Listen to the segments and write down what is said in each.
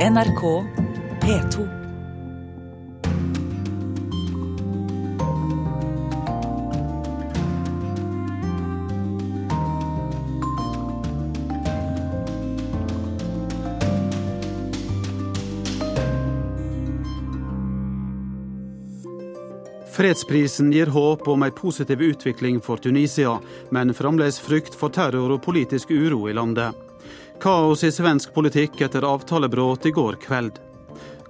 NRK P2. Fredsprisen gir håp om en positiv utvikling for Tunisia, men fremdeles frykt for terror og politisk uro i landet. Kaos i svensk politikk etter avtalebrudd i går kveld.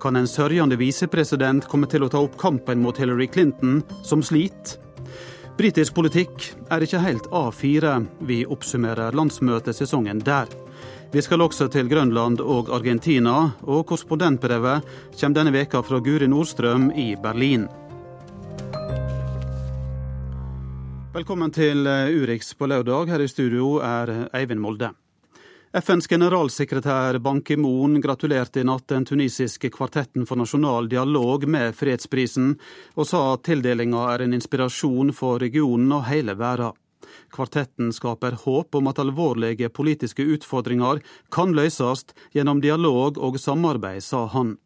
Kan en sørgende visepresident komme til å ta opp kampen mot Hillary Clinton, som sliter? Britisk politikk er ikke helt A4. Vi oppsummerer landsmøtesesongen der. Vi skal også til Grønland og Argentina, og korrespondentbrevet kommer denne veka fra Guri Nordstrøm i Berlin. Velkommen til Urix på lørdag. Her i studio er Eivind Molde. FNs generalsekretær Ban Ki-moon gratulerte i natt den tunisiske kvartetten for nasjonal dialog med fredsprisen, og sa at tildelinga er en inspirasjon for regionen og hele verden. Kvartetten skaper håp om at alvorlige politiske utfordringer kan løses gjennom dialog og samarbeid, sa han.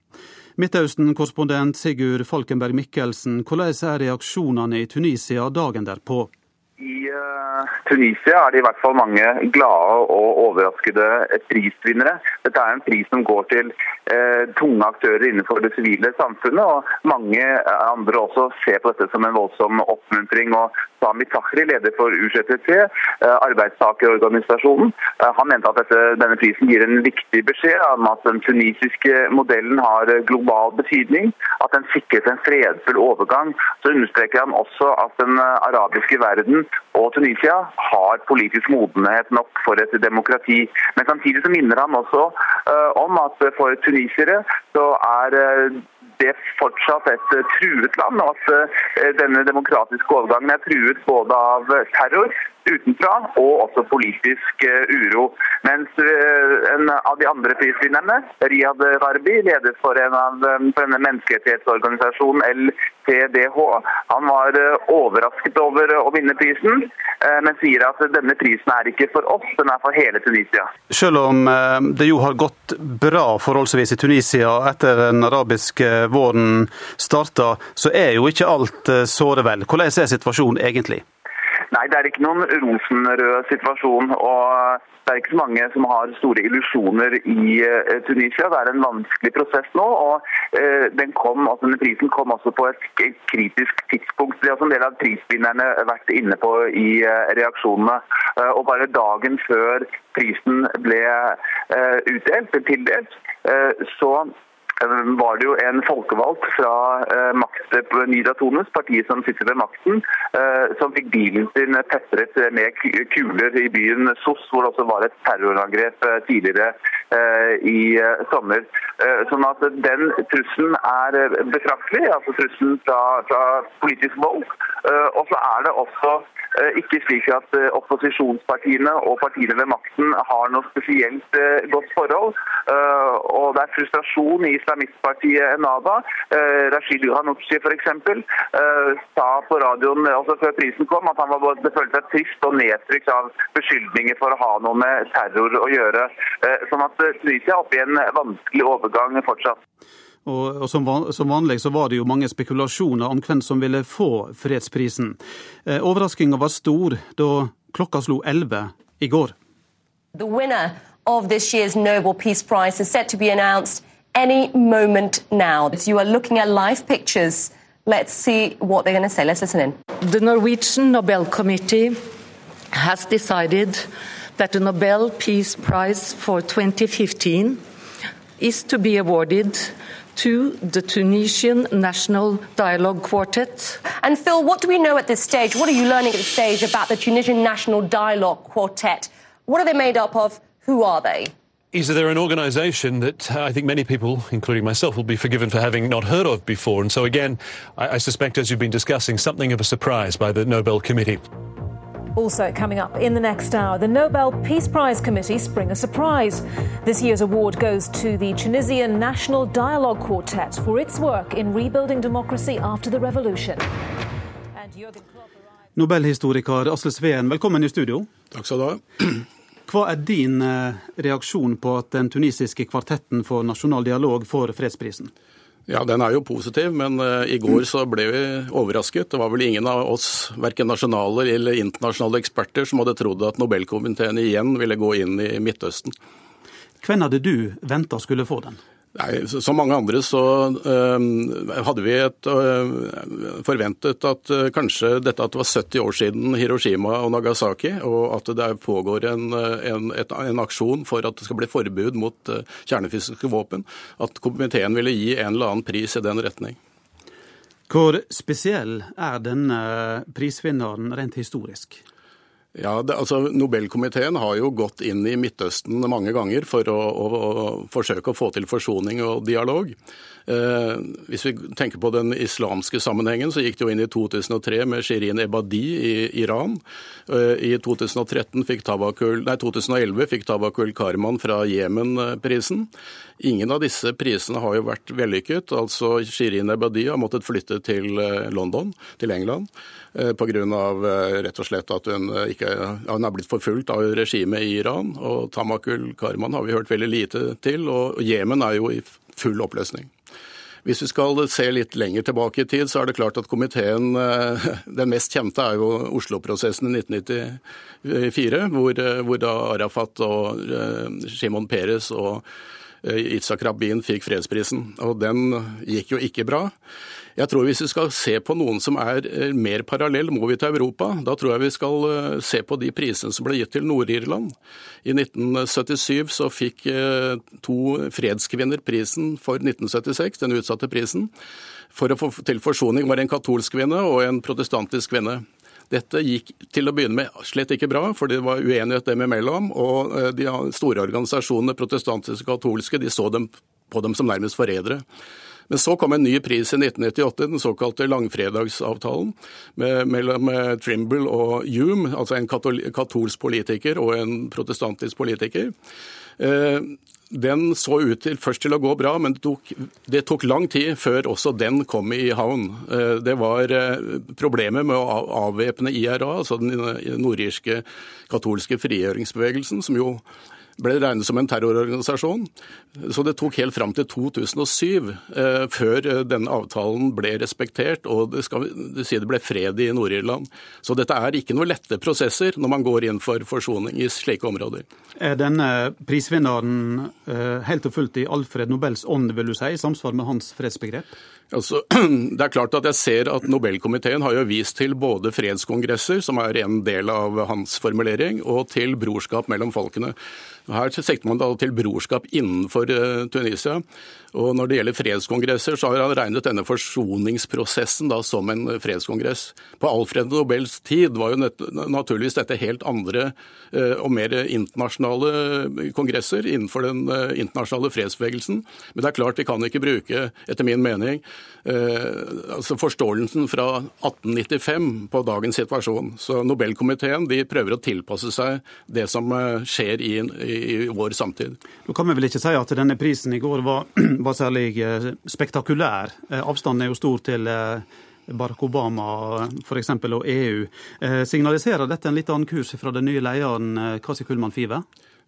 Midtøsten-korrespondent Sigurd Falkenberg Mikkelsen, hvordan er reaksjonene i Tunisia dagen derpå? I uh, Tunisia er det i hvert fall mange glade og overraskede prisvinnere. Dette er en pris som går til uh, tunge aktører innenfor det sivile samfunnet. og Mange andre også ser på dette som en voldsom oppmuntring. og Sami Tahri, leder for UCTC, uh, arbeidstakerorganisasjonen, han mente at dette, denne prisen gir en viktig beskjed om at den tunisiske modellen har global betydning, at den sikret en fredfull overgang. Så understreker han også at den arabiske verden og Tunisia har politisk modenhet nok for et demokrati. Men samtidig så minner han også om at for tunisiere så er det fortsatt et truet land, og at uh, denne demokratiske overgangen er truet både av terror utenfra og også politisk uro. Mens en av de andre prisvinnerne, Riyad Gharbi, leder for en av for denne menneskerettighetsorganisasjonen LTDH, han var overrasket over å vinne prisen, men sier at denne prisen er ikke for oss, den er for hele Tunisia. Selv om det jo har gått bra forholdsvis i Tunisia etter den arabiske våren starta, så er jo ikke alt såre vel. Hvordan er situasjonen egentlig? Nei, det er ikke noen rosenrød situasjon. og Det er ikke så mange som har store illusjoner i Tunisia. Det er en vanskelig prosess nå. og den kom, altså denne Prisen kom også på et kritisk tidspunkt. Det har en del av prisvinnerne vært inne på i reaksjonene. Og Bare dagen før prisen ble utdelt, tildelt, så var det jo en folkevalgt fra eh, makt, Nida Tones, partiet som sitter ved makten, eh, som fikk bilen sin pepret med kuler i byen Sos, hvor det også var et terrorangrep eh, tidligere i sommer. Sånn at Den trusselen er betraktelig, altså trusselen fra, fra politisk vold. Og så er det også ikke slik at opposisjonspartiene og partiene ved makten har noe spesielt godt forhold. Og det er frustrasjon i islamistpartiet Enada. Rashid Ghanouchi f.eks. sa på radioen også før prisen kom at han var både følte seg trist og nedtrykt av beskyldninger for å ha noe med terror å gjøre. Sånn at Tunisia er oppe i en vanskelig overgang fortsatt. Og, og som, van, som, vanlig så var det jo mange spekulasjoner om hvem som ville få fredsprisen. Eh, Overraskinga var stor da klokka slo elleve i går. The winner of this year's Nobel Peace Prize is set to be announced any moment now. You are looking at live pictures. Let's see what they're going to say. Let's listen in. The Norwegian Nobel Committee has decided that the Nobel Peace Prize for 2015 is to be awarded to the Tunisian National Dialogue Quartet. And Phil, what do we know at this stage? What are you learning at this stage about the Tunisian National Dialogue Quartet? What are they made up of? Who are they? Is there an organisation that uh, I think many people, including myself, will be forgiven for having not heard of before. And so, again, I, I suspect, as you've been discussing, something of a surprise by the Nobel Committee. Also coming up in the next hour, the Nobel Peace Prize Committee spring a surprise. This year's award goes to the Tunisian National Dialogue Quartet for its work in rebuilding democracy after the revolution. Nobelhistoriker Asle Sveen, velkommen i studio. Takk skal du ha. Hva er din eh, reaksjon på at den tunisiske kvartetten for nasjonal dialog får fredsprisen? Ja, Den er jo positiv, men uh, i går så ble vi overrasket. Det var vel ingen av oss, verken nasjonale eller internasjonale eksperter, som hadde trodd at Nobelkomiteen igjen ville gå inn i Midtøsten. Hvem hadde du venta skulle få den? Nei, Som mange andre så uh, hadde vi et, uh, forventet at uh, kanskje dette at det var 70 år siden Hiroshima og Nagasaki, og at det pågår en, en, et, en aksjon for at det skal bli forbud mot kjernefysiske våpen, at komiteen ville gi en eller annen pris i den retning. Hvor spesiell er denne prisvinneren rent historisk? Ja, det, altså Nobelkomiteen har jo gått inn i Midtøsten mange ganger for å, å, å forsøke å få til forsoning og dialog. Eh, hvis vi tenker på den islamske sammenhengen, så gikk det jo inn i 2003 med Shirin Ebadi i Iran. Eh, I 2013 fikk Tabakul, nei, 2011 fikk Tabakul Karman fra Jemen prisen. Ingen av disse prisene har jo vært vellykket. altså Shirin Ebadi har måttet flytte til eh, London, til England. Pga. Rett og slett at hun, ikke, hun er blitt forfulgt av regimet i Iran. Og Tamakul Karman har vi hørt veldig lite til. Og Jemen er jo i full oppløsning. Hvis vi skal se litt lenger tilbake i tid, så er det klart at komiteen Den mest kjente er jo Oslo-prosessen i 1994, hvor, hvor da Arafat og Shimon Peres og Itzak Rabin fikk fredsprisen. Og den gikk jo ikke bra. Jeg tror Hvis vi skal se på noen som er eh, mer parallell, må vi til Europa. Da tror jeg vi skal eh, se på de prisene som ble gitt til Nord-Irland. I 1977 så fikk eh, to fredskvinner prisen for 1976, den utsatte prisen. For å få til forsoning var det en katolsk kvinne og en protestantisk kvinne. Dette gikk til å begynne med slett ikke bra, for det var uenighet dem imellom. Og de store organisasjonene, protestantiske og katolske, de så dem på dem som nærmest forrædere. Men så kom en ny pris i 1998, den såkalte langfredagsavtalen mellom Trimble og Hume, altså en katolsk politiker og en protestantisk politiker. Eh, den så ut til først til å gå bra, men det tok, det tok, lang tid før også den kom i havn. Eh, det var eh, problemer med å avvæpne IRA, altså den nordirske katolske frigjøringsbevegelsen, som jo ble regnet som en terrororganisasjon. Så det tok helt fram til 2007 eh, før eh, denne avtalen ble respektert og det, skal, det, det ble fred i Nord-Irland. Så dette er ikke noe lette prosesser når man går inn for forsoning i slike områder. Er denne prisvinneren eh, helt og fullt i Alfred Nobels ånd, vil du si, i samsvar med hans fredsbegrep? Altså, det er klart at jeg ser at Nobelkomiteen har jo vist til både fredskongresser, som er en del av hans formulering, og til brorskap mellom folkene. Her sikter man da til brorskap innenfor eh, Tunisia. Og Når det gjelder fredskongresser, så har han regnet denne forsoningsprosessen da som en fredskongress. På Alfred Nobels tid var jo naturligvis dette helt andre eh, og mer internasjonale kongresser innenfor den eh, internasjonale fredsbevegelsen. Men det er klart vi kan ikke bruke, etter min mening, altså forståelsen fra 1895 på dagens situasjon. Så Nobelkomiteen de prøver å tilpasse seg det som skjer i, i, i vår samtid. Nå kan vi vel ikke si at denne prisen i går var var særlig eh, spektakulær. Eh, avstanden er jo stor til eh, Barack Obama f.eks. og EU. Signaliserer dette en litt annen kurs fra den nye lederen Kasi Kullmann Five?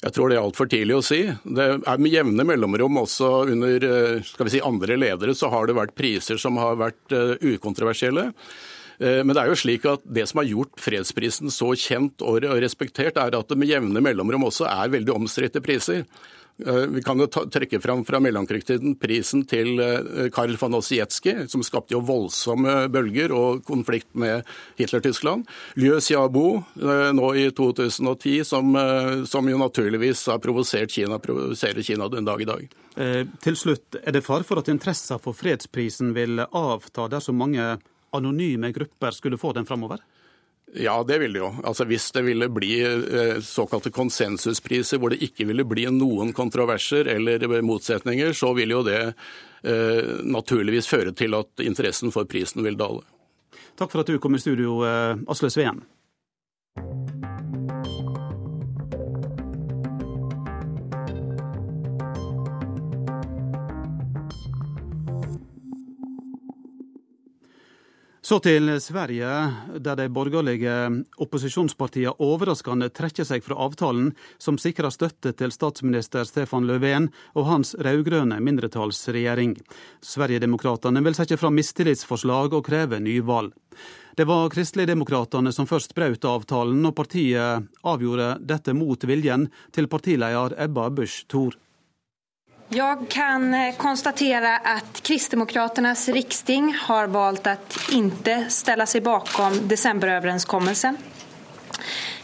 Jeg tror det er altfor tidlig å si. Det er Med jevne mellomrom også under si, andre ledere så har det vært priser som har vært ukontroversielle. Men det er jo slik at det som har gjort fredsprisen så kjent og respektert, er at det med jevne mellomrom også er veldig omstridte priser. Eh, vi kan jo trekke fram fra mellomkrigstiden prisen til eh, Karl von Ossietzky, som skapte jo voldsomme bølger og konflikt med Hitler-Tyskland. Liu Xiaobo eh, nå i 2010, som, som jo naturligvis har provosert Kina, provoserer Kina den dag i dag. til slutt, er det fare for at interessen for fredsprisen vil avta dersom mange anonyme grupper skulle få den framover? Ja, det vil det jo. Altså Hvis det ville bli eh, såkalte konsensuspriser hvor det ikke ville bli noen kontroverser eller motsetninger, så vil jo det eh, naturligvis føre til at interessen for prisen vil dale. Takk for at du kom i studio, eh, Asle Sveen. Så til Sverige, der de borgerlige opposisjonspartiene overraskende trekker seg fra avtalen som sikrer støtte til statsminister Stefan Löfven og hans rød-grønne mindretallsregjering. Sverigedemokraterna vil sette fram mistillitsforslag og kreve nyvalg. Det var Kristeligdemokraterna som først brøt avtalen, og partiet avgjorde dette mot viljen til partileder Ebba Busch Thor. Jag kan eh, konstatera att Kristdemokraternas riksting har valt att inte ställa sig bakom decemberöverenskommelsen.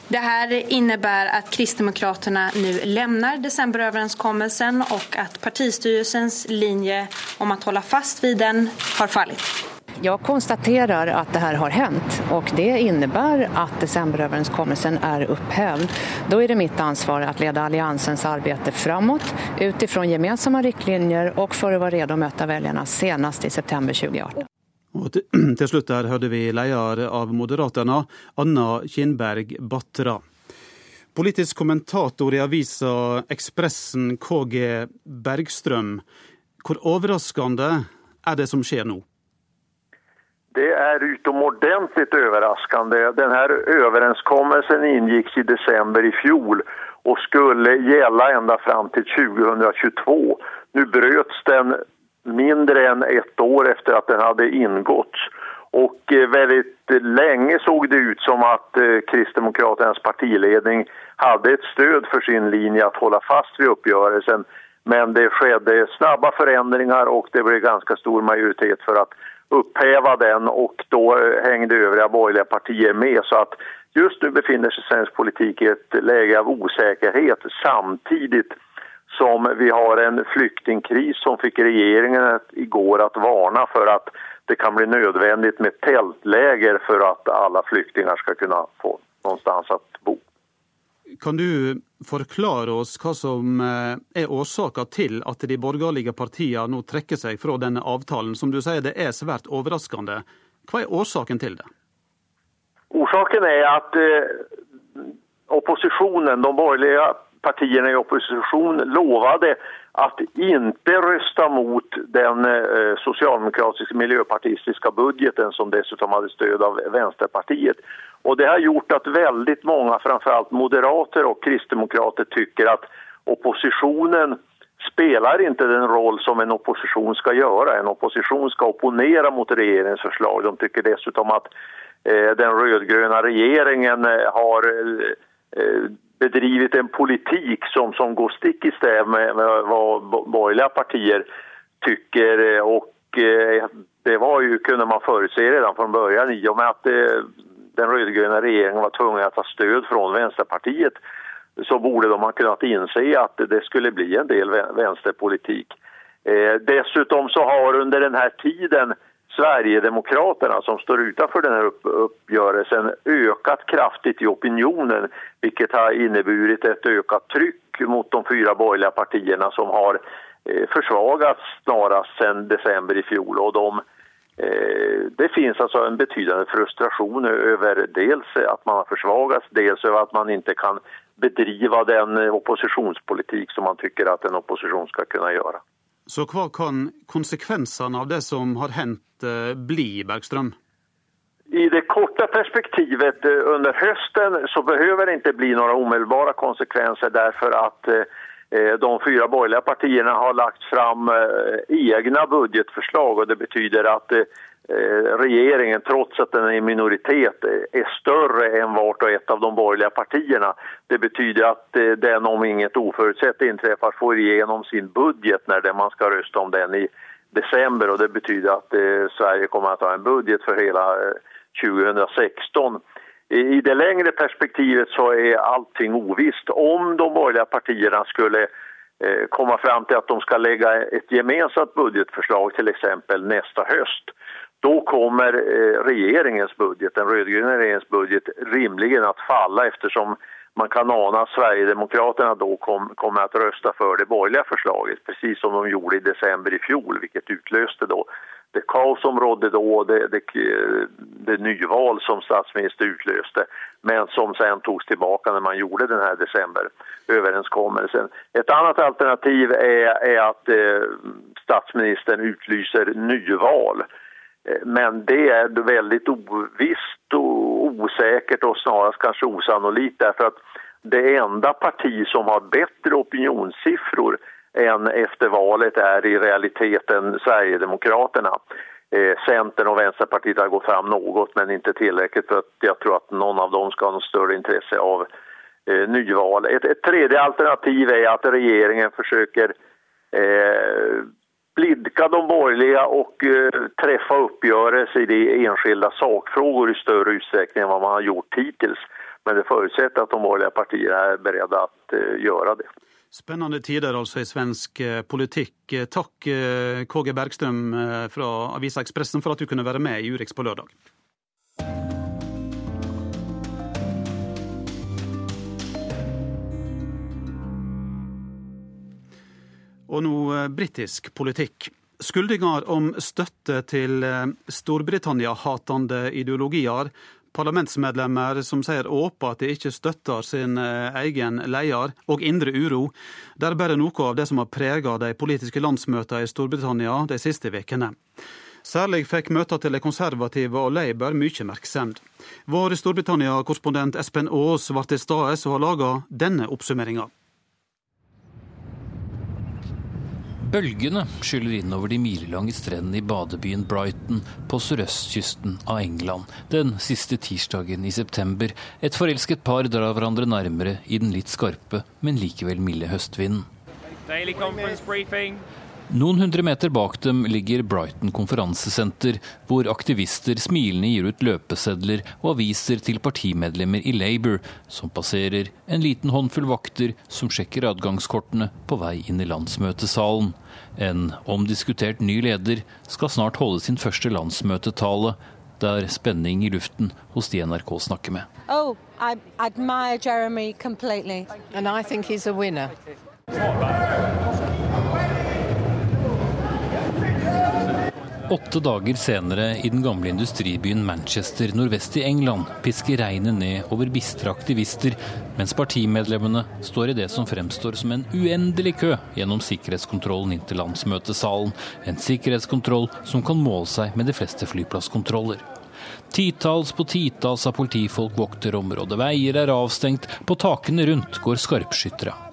Det här innebär att Kristdemokraterna nu lämnar decemberöverenskommelsen och att partistyrelsens linje om att hålla fast vid den har fallit. Jag konstaterar att det här har hänt och det innebär att decemberöverenskommelsen är upphävd. Då är det mitt ansvar att leda alliansens arbete framåt utifrån gemensamma riktlinjer och för att vara redo att möta väljarna senast i september 2018. Og til slutt der hørte vi leder av Moderaterna, Anna Kinberg Batra. Politisk kommentator i avisa Ekspressen, KG Bergstrøm. Hvor overraskende er det som skjer nå? Det er utomordentligt overraskende. Denne overenskommelsen inngikk i december i fjol og skulle gjelde enda fram til 2022. Nu brøts den mindre enn ett år efter at den hadde inngått. Og veldig lenge så det ut som at eh, Kristdemokraternas partiledning hadde et støtte for sin linje å holde fast ved oppgjørelsen. Men det skjedde snabba forandringer, og det ble ganske stor majoritet for att upphäva den och då hängde övriga borgerliga partier med. Så att just nu befinner sig svensk politik i ett läge av osäkerhet samtidigt som vi har en flyktingkris som fick regeringen igår att varna för att det kan bli nödvändigt med tältläger för att alla flyktingar ska kunna få någonstans att. Kan du forklare oss hva som eh, er årsaken til at de borgerlige partiene nå trekker seg fra denne avtalen, som du sier det er svært overraskende. Hva er årsaken til det? Orsaken er at eh, opposisjonen, de borgerlige partiene i opposisjon, lovade att inte rösta mot den sosialdemokratiske socialdemokratiska miljöpartistiska budgeten som dessutom hade stöd av Vänsterpartiet. Och det har gjort at veldig mange, framförallt moderater og kristdemokrater, tycker at opposisjonen spelar ikke den roll som en opposisjon skal gjøre. En opposisjon skal opponere mot regjeringens förslag. De tycker dessutom at eh, den rødgrønne regjeringen eh, har eh, bedrivit en politikk som, som går stick i stäv med, med hva borgerlige partier tycker. Eh, det var ju, kunde man förutse redan från början i med eh, den rød-grønne regjeringen var tvungen å ta støtte fra Venstrepartiet, så borde de ha kunnet innse at det skulle bli en del venstrepolitikk. Eh, dessutom så har under denne tiden Sverigedemokraterna som står utenfor denne oppgjørelsen, økt kraftig i opinionen vilket har inneburit et økt tryck mot de fyra borgerlige partiene, som har eh, snarast sedan december i fjol. Och de, det finns alltså en betydande frustration över dels att man har försvagats, dels över att man inte kan bedriva den oppositionspolitik som man tycker att en opposition ska kunna göra. Så hva kan konsekvensene av det som har hendt eh, bli, Bergström? I det korta perspektivet eh, under hösten så behöver det inte bli några omedelbara konsekvenser därför att eh, de fyra borgerliga partierna har lagt fram egna budgetförslag och det betyder att regjeringen, regeringen, trots att den är i minoritet, är större än vart och ett av de borgerliga partierna. Det betyder eh, den, om inget oförutsett inträffar, får igenom sin budget när man ska rösta om den i december och det betyder eh, Sverige kommer att ha en budget för hela 2016. I det längre perspektivet så är allting ovisst. Om de borgerliga partierna skulle komma fram till att de ska lägga ett gemensamt budgetförslag till exempel nästa höst då kommer regjeringens regeringens budget, den rödgröna regeringens budget rimligen att falla eftersom man kan ana att Sverigedemokraterna då kom, kommer att rösta för det borgerliga förslaget precis som de gjorde i december i fjol vilket utlöste då det kaos som rådde då, det, det, det nyval som statsminister utlöste men som sen togs tillbaka när man gjorde den här decemberöverenskommelsen. Ett annat alternativ är, är att eh, statsministern utlyser nyval Men det är väldigt ovisst och osäkert och snarast kanske osannolikt därför att det enda parti som har bättre opinionssiffror än efter valet är i realiteten Sverigedemokraterna. Eh, Centern och Vänsterpartiet har gått fram något men inte tillräckligt för att jag tror att någon av dem ska ha något större intresse av eh, nyval. Ett, ett tredje alternativ är att regeringen försöker eh, blidka de borgerliga och eh, träffa uppgörelse i de enskilda sakfrågor i större utsträckning än vad man har gjort hittills. Men det förutsätter att de borgerliga partierna är beredda att eh, göra det. Spennende tider altså i svensk eh, politikk. Takk KG Bergstrøm fra avisa Ekspressen for at du kunne være med i Urix på lørdag. Og nå eh, britisk politikk. Skyldninger om støtte til eh, Storbritannia-hatende ideologier, parlamentsmedlemmer som sier åpent at de ikke støtter sin eh, egen leder, og indre uro, det er bare noe av det som har preget de politiske landsmøtene i Storbritannia de siste ukene. Særlig fikk møtene til de konservative og Labour mye merksemd. Vår Storbritannia-korrespondent Espen Aas ble til stede og har laga denne oppsummeringa. Bølgene skyller innover de milelange strendene i badebyen Brighton på sørøstkysten av England den siste tirsdagen i september. Et forelsket par drar hverandre nærmere i den litt skarpe, men likevel milde høstvinden. Noen hundre meter bak dem ligger Brighton konferansesenter, hvor aktivister smilende gir ut løpesedler og aviser til partimedlemmer i Labour, som passerer en liten håndfull vakter som sjekker adgangskortene på vei inn i landsmøtesalen. En omdiskutert ny leder skal snart holde sin første landsmøtetale. Det er spenning i luften hos de NRK snakker med. Oh, I admire Jeremy completely. And I think he's a winner. Åtte dager senere, i den gamle industribyen Manchester nordvest i England, pisker regnet ned over bistre aktivister, mens partimedlemmene står i det som fremstår som en uendelig kø gjennom sikkerhetskontrollen inn til landsmøtesalen. En sikkerhetskontroll som kan måle seg med de fleste flyplasskontroller. Titalls på titalls av politifolk vokter området, veier er avstengt, på takene rundt går skarpskyttere.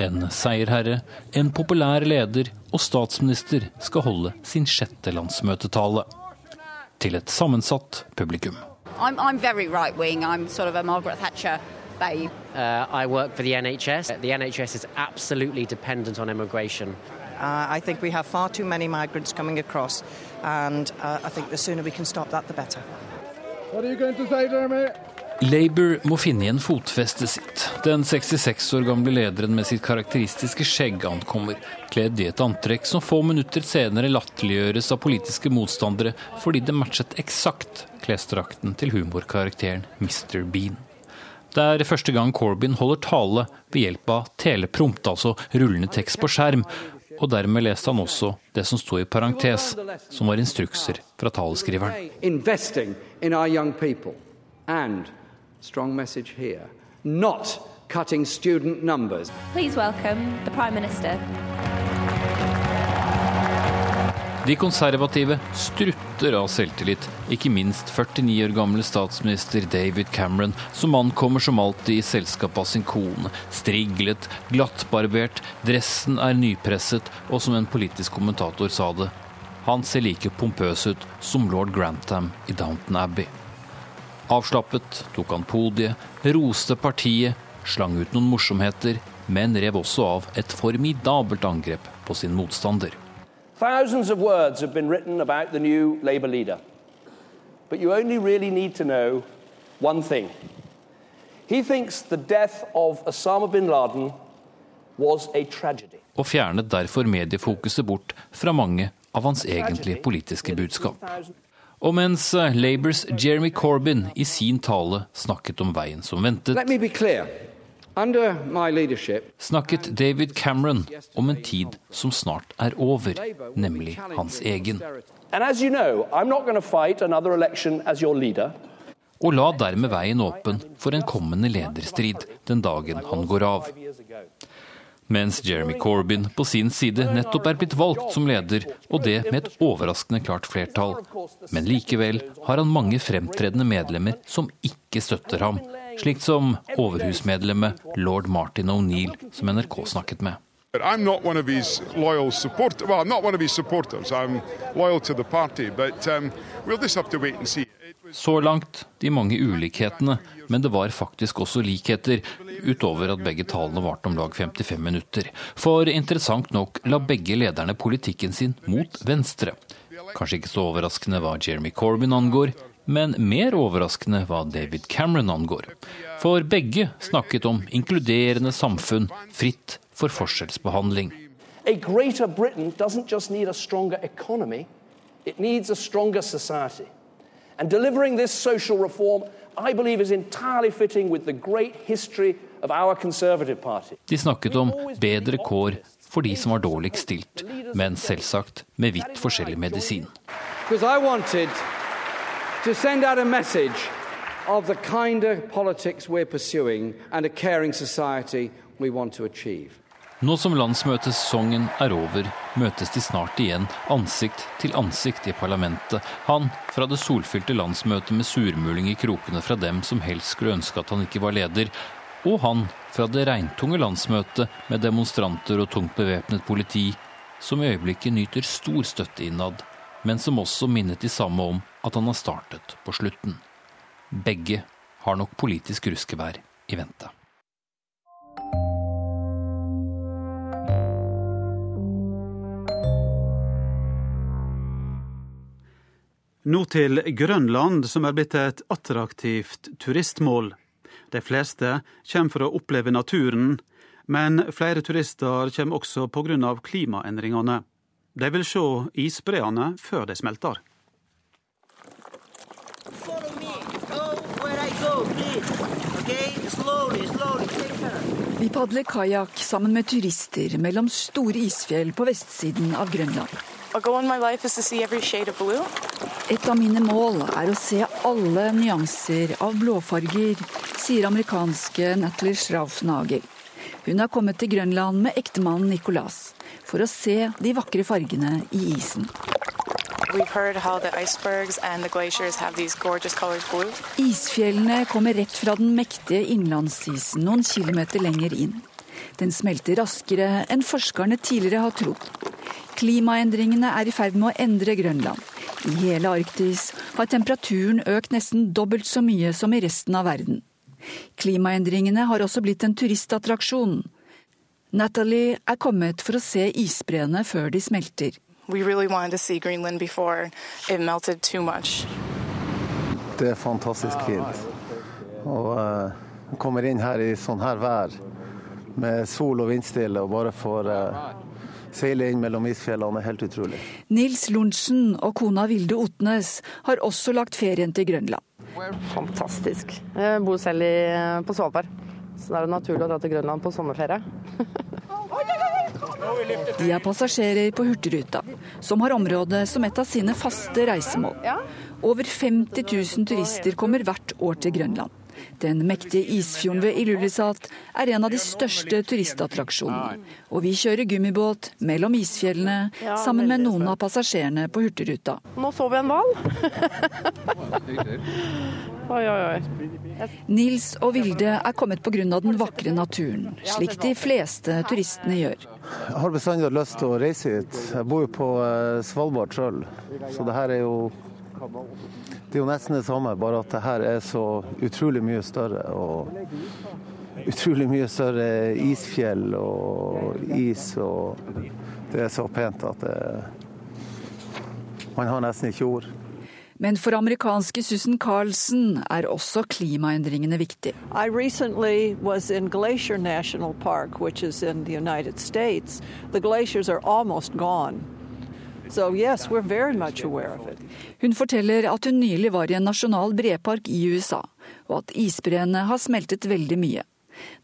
En seierherre, en populær leder og statsminister skal holde sin sjette landsmøtetale. Til et sammensatt publikum. I'm, I'm very right wing. I'm sort of a Margaret Thatcher babe. Uh, I work for the NHS. The NHS is absolutely dependent on immigration. Uh, I think we have far too many migrants coming across, and uh, I think the sooner we can stop that, the better. What are you going to say, Jeremy? Labour må finne igjen fotfestet sitt. Den 66 år gamle lederen med sitt karakteristiske skjegg ankommer, kledd i et antrekk som få minutter senere latterliggjøres av politiske motstandere fordi det matchet eksakt klesdrakten til humorkarakteren Mr. Bean. Det er første gang Corbyn holder tale ved hjelp av teleprompt, altså rullende tekst på skjerm, og dermed leste han også det som sto i parentes, som var instrukser fra taleskriveren. Strong message here. Not cutting student numbers. Please welcome the Prime Minister. De konservative strutter av selvtillit, ikke minst 49 år gamle statsminister David Cameron, som ankommer som alltid i selskap av sin kone. Striglet, glattbarbert, dressen er nypresset, og som en politisk kommentator sa det, han ser like pompøs ut som lord Grantham i Downton Abbey. Avslappet tok han podiet, roste partiet, slang ut noen morsomheter, men rev også av et formidabelt angrep på sin motstander. Thousands of words have been written about the new Labour leader. But you only really need to know one thing. He thinks the death of Osama bin Laden was a tragedy. Og fjernet derfor mediefokuset bort fra mange av hans egentlige politiske budskap. Og mens eh, Labours Jeremy Corbyn i sin tale snakket om veien som ventet, snakket David Cameron om en tid som snart er over, nemlig hans egen. Og la dermed veien åpen for en kommende lederstrid den dagen han går av. Mens Jeremy Corbyn på sin side nettopp er blitt valgt som leder, og det med et overraskende klart flertall. Men likevel har han mange fremtredende medlemmer som ikke støtter ham, slik som overhusmedlemmet lord Martin O'Neill, som NRK snakket med. I'm not one of his loyal supporters. Well, I'm not one of his supporters. I'm loyal to the party, but um, we'll just have to wait and see. Så langt de mange ulikhetene, men det var faktisk også likheter, utover at begge talene varte om lag 55 minutter. For interessant nok la begge lederne politikken sin mot venstre. Kanskje ikke så overraskende hva Jeremy Corbyn angår, men mer overraskende hva David Cameron angår. For begge snakket om inkluderende samfunn, fritt for forskjellsbehandling. A greater Britain doesn't just need a stronger economy, it needs a stronger society. And delivering this social reform, I believe, is entirely fitting with the great history of our Conservative Party. De snakket om bedre kår for de som var dårligst stilt, men selvsagt med vidt forskjellig medisin. Because I wanted to send out a message of the kind of politics we're pursuing and a caring society we want to achieve. Nå som landsmøtesesongen er over, møtes de snart igjen ansikt til ansikt i parlamentet. Han fra det solfylte landsmøtet med surmuling i krokene fra dem som helst skulle ønske at han ikke var leder, og han fra det regntunge landsmøtet med demonstranter og tungt bevæpnet politi, som i øyeblikket nyter stor støtte innad, men som også minnet de samme om at han har startet på slutten. Begge har nok politisk ruskevær i vente. Nå til Grønland, som er blitt et attraktivt turistmål. De fleste kommer for å oppleve naturen, men flere turister kommer også pga. klimaendringene. De vil se isbreene før de smelter. Vi padler kajakk sammen med turister mellom store isfjell på vestsiden av Grønland. Et av mine mål er å se alle nyanser av blåfarger, sier amerikanske Natalie Schraufnager. Hun har kommet til Grønland med ektemannen Nicolas for å se de vakre fargene i isen. Isfjellene kommer rett fra den mektige innlandsisen noen kilometer lenger inn. Den smelter raskere enn forskerne tidligere har trodd. Klimaendringene er i ferd med å endre Grønland. I hele Arktis har temperaturen økt nesten dobbelt så mye som i resten av verden. Klimaendringene har også blitt en turistattraksjon. Natalie er kommet for å se isbreene før de smelter. Really det er fantastisk fint. Og uh, kommer inn her i sånn her vær med sol og vindstille og bare får uh, seile inn mellom isfjellene er helt utrolig. Nils Lorentzen og kona Vilde Otnes har også lagt ferien til Grønland. Fantastisk. Jeg bor selv i, på Svalbard, så det er naturlig å dra til Grønland på sommerferie. De er passasjerer på Hurtigruta, som har området som et av sine faste reisemål. Over 50 000 turister kommer hvert år til Grønland. Den mektige isfjorden ved Ilulissat er en av de største turistattraksjonene. Og vi kjører gummibåt mellom isfjellene sammen med noen av passasjerene på Hurtigruta. Nå så vi en hval. oi, oi, oi. Nils og Vilde er kommet pga. den vakre naturen, slik de fleste turistene gjør. Jeg har bestandig hatt lyst til å reise hit. Jeg bor jo på Svalbard sjøl, så det her er jo det er jo nesten det samme, bare at det her er så utrolig mye større. Og utrolig mye større isfjell og is, og det er så pent at det, man har nesten ikke ord. Men for amerikanske Susan Carlsen er også klimaendringene viktig. I recently was in Glacier National Park, which is in the United States. The glaciers are almost gone. Hun forteller at hun nylig var i en nasjonal brepark i USA, og at isbreene har smeltet veldig mye.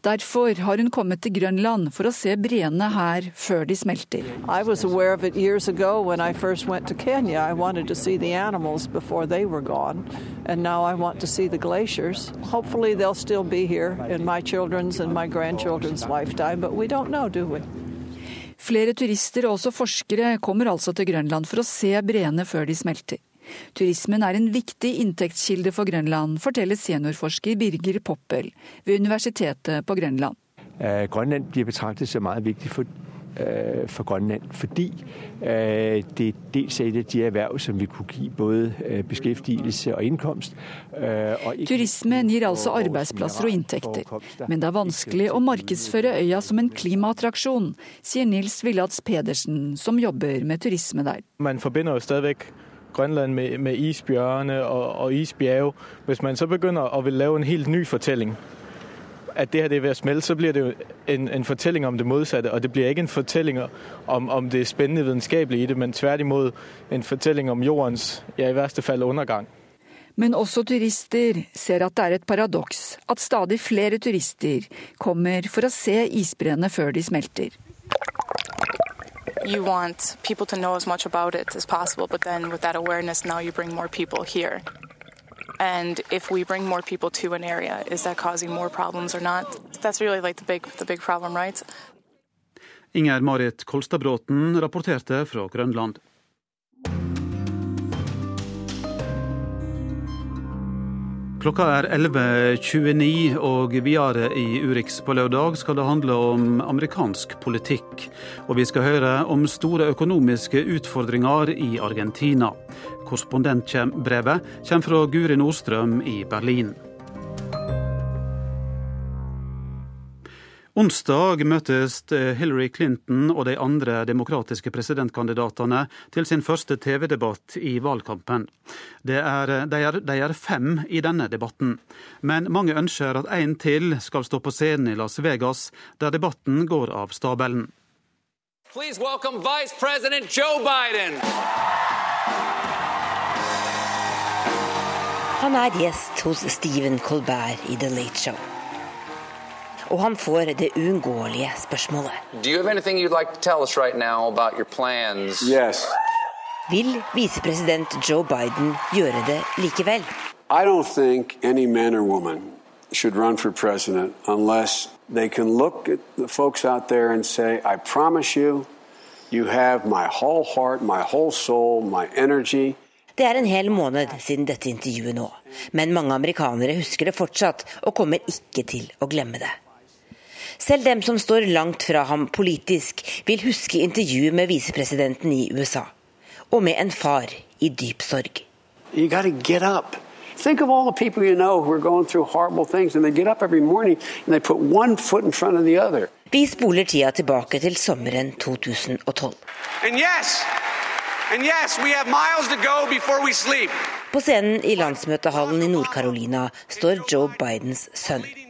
Derfor har hun kommet til Grønland for å se breene her før de smelter. I was aware of it years ago when I first went to Kenya. I wanted to see the animals before they were gone, and now I want to see the glaciers. Hopefully, they'll still be here in my children's and my grandchildren's lifetime, but we don't know, do we? Flere turister og også forskere kommer altså til Grønland for å se breene før de smelter. Turismen er en viktig inntektskilde for Grønland, forteller seniorforsker Birger Poppel ved Universitetet på Grønland. Uh, Grønland blir betraktet som veldig viktig for, uh, for Grønland fordi øh, det dels er et af de erhverv, som vil kunne gi både beskjeftigelse og innkomst. Turismen gir altså arbeidsplasser og inntekter, men det er vanskelig å markedsføre øya som en klimaattraksjon, sier Nils Villads Pedersen, som jobber med turisme der. Man forbinder jo stadig Grønland med, med isbjørne og, og isbjerge. Hvis man så begynner å vil lave en helt ny fortelling, at det her det er ved å smelte, så blir det jo en, en fortelling om det motsatte. Og det blir ikke en fortelling om, om det spennende vitenskapelige i det, men tvert imot en fortelling om jordens, ja i verste fall, undergang. Men også turister ser at det er et paradoks at stadig flere turister kommer for å se isbreene før de smelter. you want people to know as much about it as possible, but then with that awareness, now you bring more people here. And if we bring more people to an area, is that causing more problems or not? That's really like the big, the big problem, right? Inger Marit Kolstadbråten rapporterte fra Grønland. Klokka er 11.29, og videre i Urix på lørdag skal det handle om amerikansk politikk. Og vi skal høre om store økonomiske utfordringer i Argentina. Korrespondentbrevet kommer fra Guri Nordstrøm i Berlin. Onsdag møtes Hillary Clinton og de andre demokratiske presidentkandidatene til sin første TV-debatt i valgkampen. Er, de, er, de, er, fem i denne debatten, men mange ønsker at en til skal stå på scenen i Las Vegas, der debatten går av stabelen. Please welcome Vice President Joe Biden. Han er gjest hos Stephen Colbert i The Late Show og han får det uunngåelige spørsmålet. Like right yes. Vil visepresident Joe Biden gjøre det likevel? I don't think any man or woman should run for president unless they can look at the folks out there and say, I promise you, you have my whole heart, my whole soul, my energy. Det er en hel måned siden dette intervjuet nå, men mange amerikanere husker det fortsatt og kommer ikke til å glemme det. Selv dem som står langt fra ham politisk, vil huske intervjuet med visepresidenten i USA. Og med en far i dyp sorg. Think of all the people you know who are going through horrible things, and they get up every morning and they put one foot in front of the other. Vi spoler tida tilbake til sommeren 2012. And yes, and yes, we have miles to go before we sleep. På scenen i landsmøtehallen i Nord-Carolina står Joe Bidens sønn.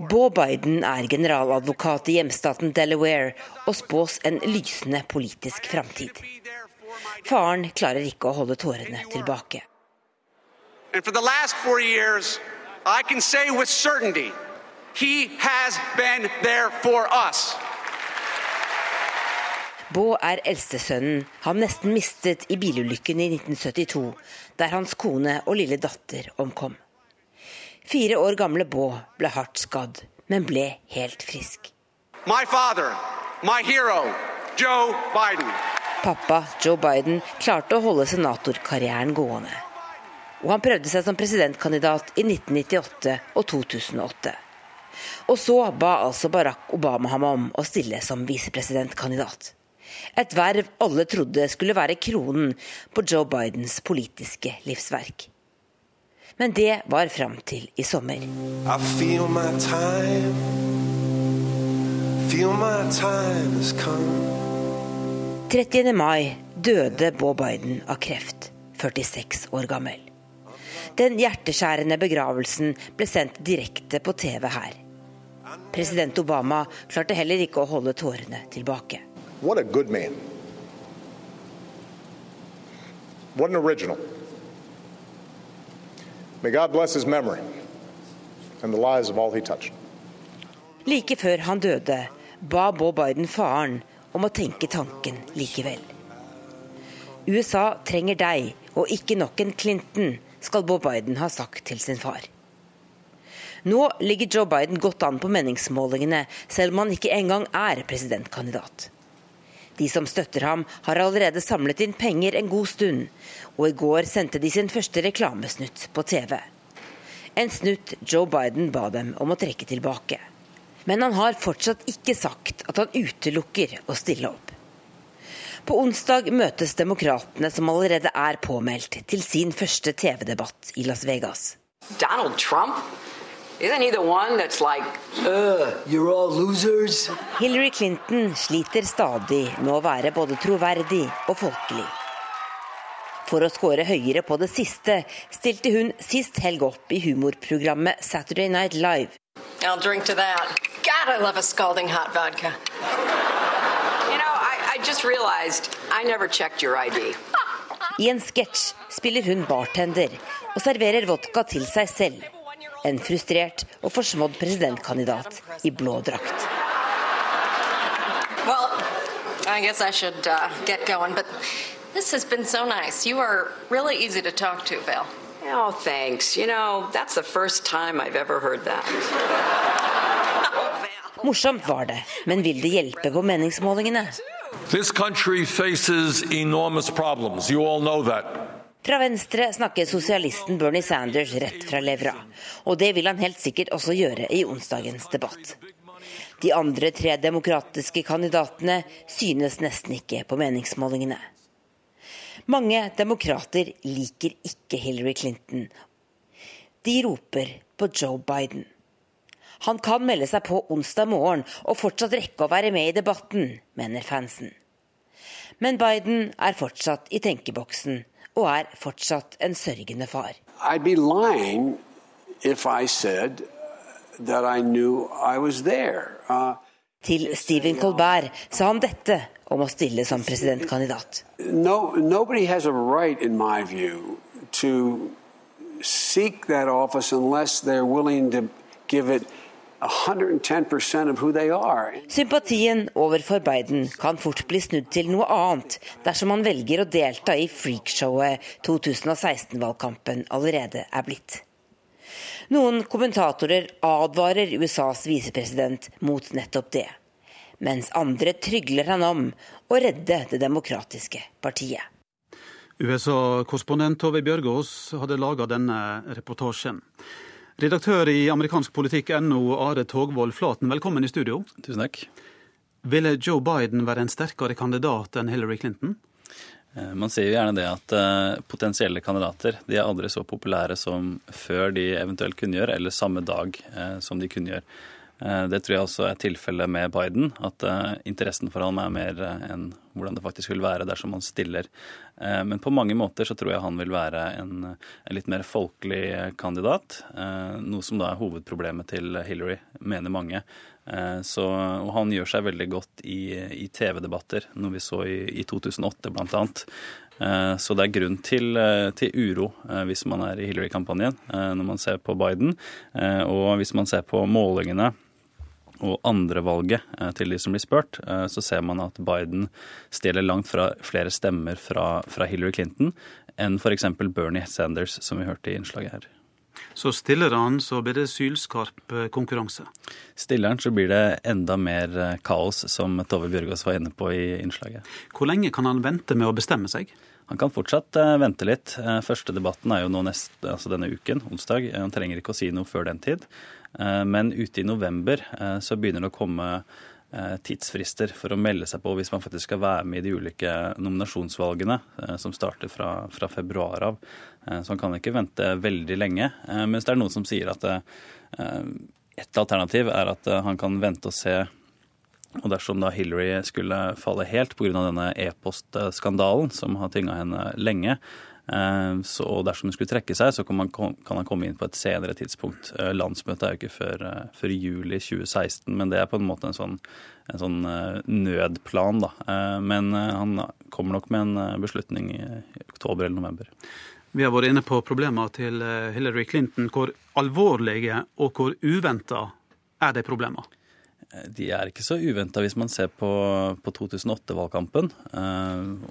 Beau Biden er generaladvokat i hjemstaten Delaware og spås en lysende politisk framtid. Faren klarer ikke å holde tårene tilbake. Beau er eldstesønnen han nesten mistet i bilulykken i 1972, der hans kone og lille datter omkom. Fire år gamle Bå ble hardt skadd, men ble helt frisk. My father, my hero, Joe Biden. Pappa Joe Biden klarte å holde senatorkarrieren gående. Og han prøvde seg som presidentkandidat i 1998 og 2008. Og så ba altså Barack Obama ham om å stille som visepresidentkandidat. Et verv alle trodde skulle være kronen på Joe Bidens politiske livsverk. Men det var fram til i sommer. 30. mai døde Bob Biden av kreft, 46 år gammel. Den hjerteskjærende begravelsen ble sendt direkte på TV her. President Obama klarte heller ikke å holde tårene tilbake. What a good man. What an original. May God bless his memory and the lives of all he touched. Like før han døde, ba Bob Biden faren om å tenke tanken likevel. USA trenger deg, og ikke nok en Clinton, skal Bob Biden ha sagt til sin far. Nå ligger Joe Biden godt an på meningsmålingene, selv om han ikke engang er presidentkandidat. De som støtter ham, har allerede samlet inn penger en god stund, og i går sendte de sin første reklamesnutt på TV. En snutt Joe Biden ba dem om å trekke tilbake. Men han har fortsatt ikke sagt at han utelukker å stille opp. På onsdag møtes demokratene som allerede er påmeldt, til sin første TV-debatt i Las Vegas. Donald Trump? Like, uh, you're all losers? Hillary Clinton sliter stadig med å være både troverdig og folkelig. For å skåre høyere på det siste stilte hun sist helg opp i humorprogrammet Saturday Night Live. I'll drink to that. God, I love a scalding hot vodka. You know, I, I just realized I never checked your ID. I en sketsj spiller hun bartender og serverer vodka til seg selv. En frustrert og forsmådd presidentkandidat i blå drakt. Well, I guess I should uh, get going, but this has been so nice. You are really easy to talk to, Val. Oh, thanks. You know, that's the first time I've ever heard that. Morsomt var det, men vil det hjelpe på meningsmålingene? This country faces enormous problems. You all know that. Fra venstre snakker sosialisten Bernie Sanders rett fra levra. Og det vil han helt sikkert også gjøre i onsdagens debatt. De andre tre demokratiske kandidatene synes nesten ikke på meningsmålingene. Mange demokrater liker ikke Hillary Clinton. De roper på Joe Biden. Han kan melde seg på onsdag morgen og fortsatt rekke å være med i debatten, mener fansen. Men Biden er fortsatt i tenkeboksen og er fortsatt en sørgende far. I'd be lying if I said that I knew I was there. Uh, Til Stephen Colbert sa han dette om å stille som presidentkandidat. no, nobody has a right, in my view, to seek that office unless they're willing to give it 110% of who they are. Sympatien overfor Biden kan fort bli snudd til noe annet dersom han velger å delta i freakshowet 2016-valgkampen allerede er blitt. Noen kommentatorer advarer USAs visepresident mot nettopp det, mens andre trygler han om å redde det demokratiske partiet. USA-korrespondent Tove Bjørgaas hadde laga denne reportasjen. Redaktør i amerikansk politikk NO, Are Togvold Flaten, velkommen i studio. Tusen takk. Ville Joe Biden være en sterkere kandidat enn Hillary Clinton? Eh, man sier jo gjerne det at uh, potensielle kandidater de er aldri så populære som før de eventuelt kunngjør, eller samme dag uh, som de kunngjør. Uh, det tror jeg også er tilfellet med Biden, at interessen for ham er mer enn hvordan det faktisk vil være dersom han stiller. Men på mange måter så tror jeg han vil være en, en litt mer folkelig kandidat. Noe som da er hovedproblemet til Hillary, mener mange. Så, og han gjør seg veldig godt i, i TV-debatter, noe vi så i, i 2008 bl.a. Så det er grunn til, til uro hvis man er i Hillary-kampanjen når man ser på Biden. Og hvis man ser på målingene og andrevalget til de som blir spurt, så ser man at Biden stjeler langt fra flere stemmer fra, fra Hillary Clinton enn f.eks. Bernie Sanders, som vi hørte i innslaget her. Så stiller han, så blir det sylskarp konkurranse? Stiller han, så blir det enda mer kaos, som Tove Bjørgaas var inne på i innslaget. Hvor lenge kan han vente med å bestemme seg? Han kan fortsatt vente litt. Første debatten er jo nå neste, altså denne uken, onsdag. Han trenger ikke å si noe før den tid. Men ute i november så begynner det å komme tidsfrister for å melde seg på hvis man faktisk skal være med i de ulike nominasjonsvalgene som starter fra, fra februar av. Så han kan ikke vente veldig lenge. Mens det er noen som sier at et alternativ er at han kan vente og se og dersom da Hillary skulle falle helt pga. denne e-postskandalen som har tynga henne lenge, så dersom hun skulle trekke seg, så kan, kan, han komme inn på et senere tidspunkt. Landsmøtet er jo ikke før, før juli 2016, men det er på en måte en sånn, en sånn nødplan. da. Men han kommer nok med en beslutning i oktober eller november. Vi har vært inne på problemene til Hillary Clinton. Hvor alvorlige og hvor uventa er de problemene? De er ikke så uventa hvis man ser på, på 2008-valgkampen.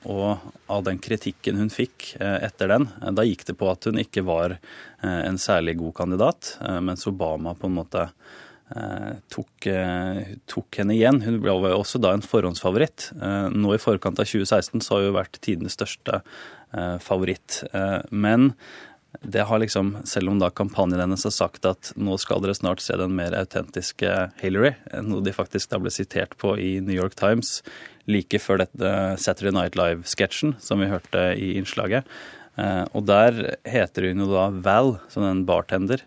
Og av den kritikken hun fikk etter den. Da gikk det på at hun ikke var en særlig god kandidat, mens Obama på en måte tok, tok, henne igjen. Hun ble også da en forhåndsfavoritt. Nå i forkant av 2016 så har hun vært tidenes største favoritt. Men det har liksom, Selv om da kampanjen hennes har sagt at nå skal dere snart se den mer autentiske Hillary, noe de faktisk da ble sitert på i New York Times like før dette Saturday Night Live-sketsjen som vi hørte i innslaget. Eh, og der heter hun jo da Val, som en bartender.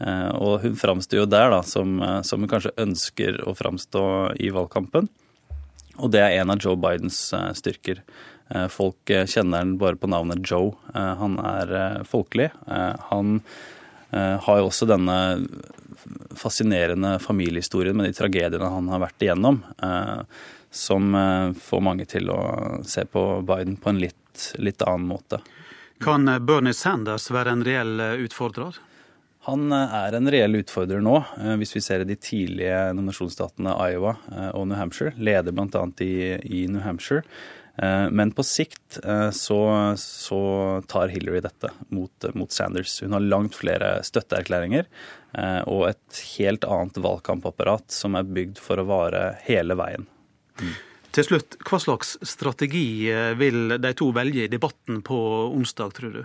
Eh, og hun framstår jo der da som, eh, som hun kanskje ønsker å framstå i valgkampen. Og det er en av Joe Bidens styrker. Eh, folk eh, kjenner han bare på navnet Joe. Eh, han er folkelig. Han har jo også denne fascinerende familiehistorien med de tragediene han har vært igjennom, som får mange til å se på Biden på en litt, litt annen måte. Kan Bernie Sanders være en reell utfordrer? Han er en reell utfordrer nå, hvis vi ser i de tidlige nominasjonsstatene Iowa og New Hampshire. Leder bl.a. I, i New Hampshire. Eh, men på sikt eh, så, så tar Hillary dette mot, mot, Sanders. Hun har langt flere støtteerklæringer eh, og et helt annet valgkampapparat som er bygd for å vare hele veien. Mm. Til slutt, hva slags strategi vil de to velge i debatten på onsdag, tror du?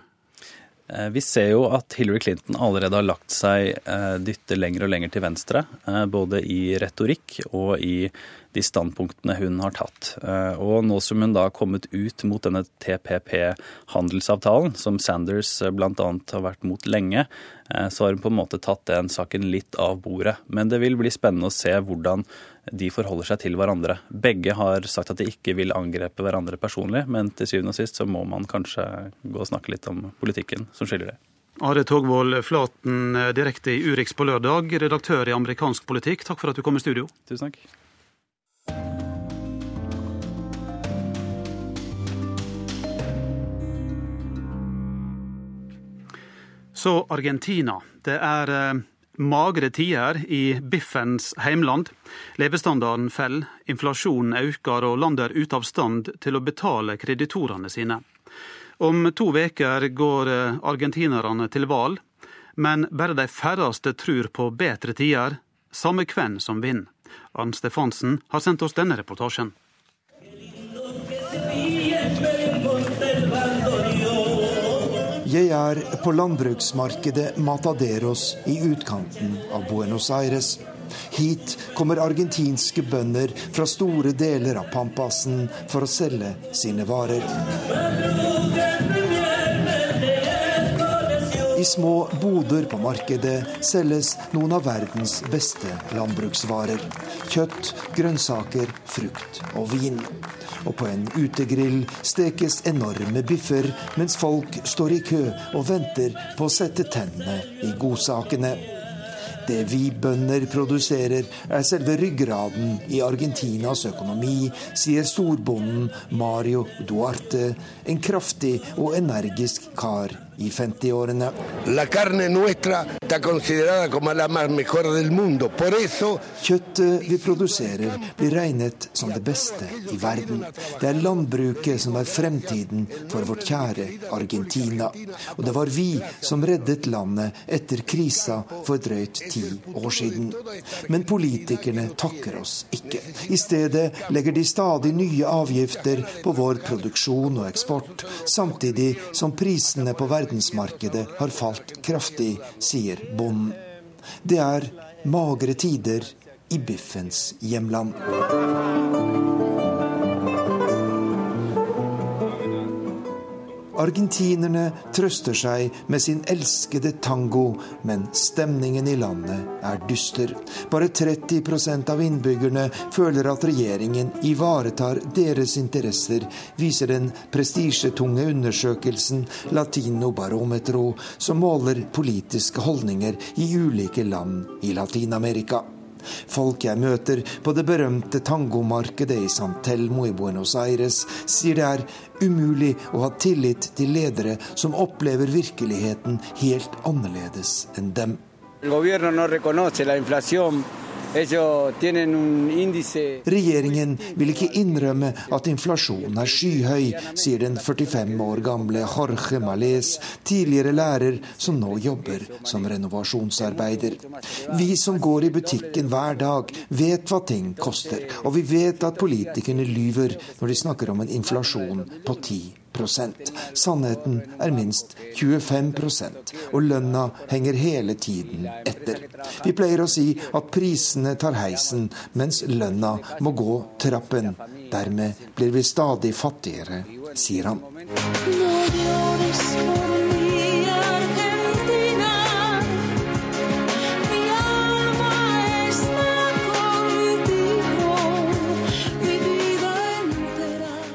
Vi ser jo at Hillary Clinton allerede har lagt seg dytte lenger og lenger til venstre. Både i retorikk og i de standpunktene hun har tatt. Eh, og nå som hun da har kommet ut mot denne TPP-handelsavtalen, som Sanders eh, bl.a. har vært mot lenge, eh, så har hun på en måte tatt den saken litt av bordet. Men det vil bli spennende å se hvordan de forholder seg til hverandre. Begge har sagt at de ikke vil angrepe hverandre personlig, men til syvende og sist så må man kanskje gå og snakke litt om politikken som skiller det. Are Togvold Flaten, direkte i Urix på lørdag, redaktør i amerikansk politikk. Takk for at du kom i studio. Tusen takk. Så Argentina. Det er eh, magre tider i biffens heimland. Levestandarden faller, inflasjonen øker og landet er ute av stand til å betale kreditorene sine. Om to uker går eh, argentinerne til valg, men bare de færreste tror på bedre tider, samme hvem som vinner. Arn Stefansen har sendt oss denne reportasjen. Jeg er på landbruksmarkedet Mataderos i utkanten av Buenos Aires. Hit kommer argentinske bønder fra store deler av Pampasen for å selge sine varer. Små boder på markedet selges noen av verdens beste landbruksvarer. Kjøtt, grønnsaker, frukt og vin og på en utegrill stekes enorme biffer mens folk står i kø og venter på å sette tennene i godsakene. Det vi bønder produserer, er selve ryggraden i Argentinas økonomi, sier storbonden Mario Duarte, en kraftig og energisk kar i 50-årene. Kjøttet vi produserer, blir regnet som det beste i verden. Det er landbruket som er fremtiden for vårt kjære Argentina. Og det var vi som reddet landet etter krisa for drøyt ti år siden. Men politikerne takker oss ikke. I stedet legger de stadig nye avgifter på vår produksjon og eksport, samtidig som prisene på verden verdensmarkedet har falt kraftig, sier bonden. Det er magre tider i biffens hjemland. Argentinerne trøster seg med sin elskede tango, men stemningen i landet er dyster. Bare 30% av innbyggerne føler at regjeringen ivaretar deres interesser, viser den prestisjetunge undersøkelsen Latino Barometro, som måler politiske holdninger i ulike land i Latin-Amerika. Folk jeg møter på det berømte tangomarkedet i San Telmo i Buenos Aires, sier det er umulig å ha tillit til ledere som opplever virkeligheten helt annerledes enn dem. El gobierno no reconoce Regjeringen vil ikke innrømme at inflasjonen er skyhøy, sier den 45 år gamle Jorge Males, tidligere lærer som nå jobber som renovasjonsarbeider. Vi som går i butikken hver dag, vet hva ting koster, og vi vet at politikerne lyver når de snakker om en inflasjon på 10 Sannheten er minst 25% og lønna henger hele tiden etter. Vi pleier å si at prisene tar heisen, mens lønna må gå trappen. Dermed blir vi stadig fattigere, sier han.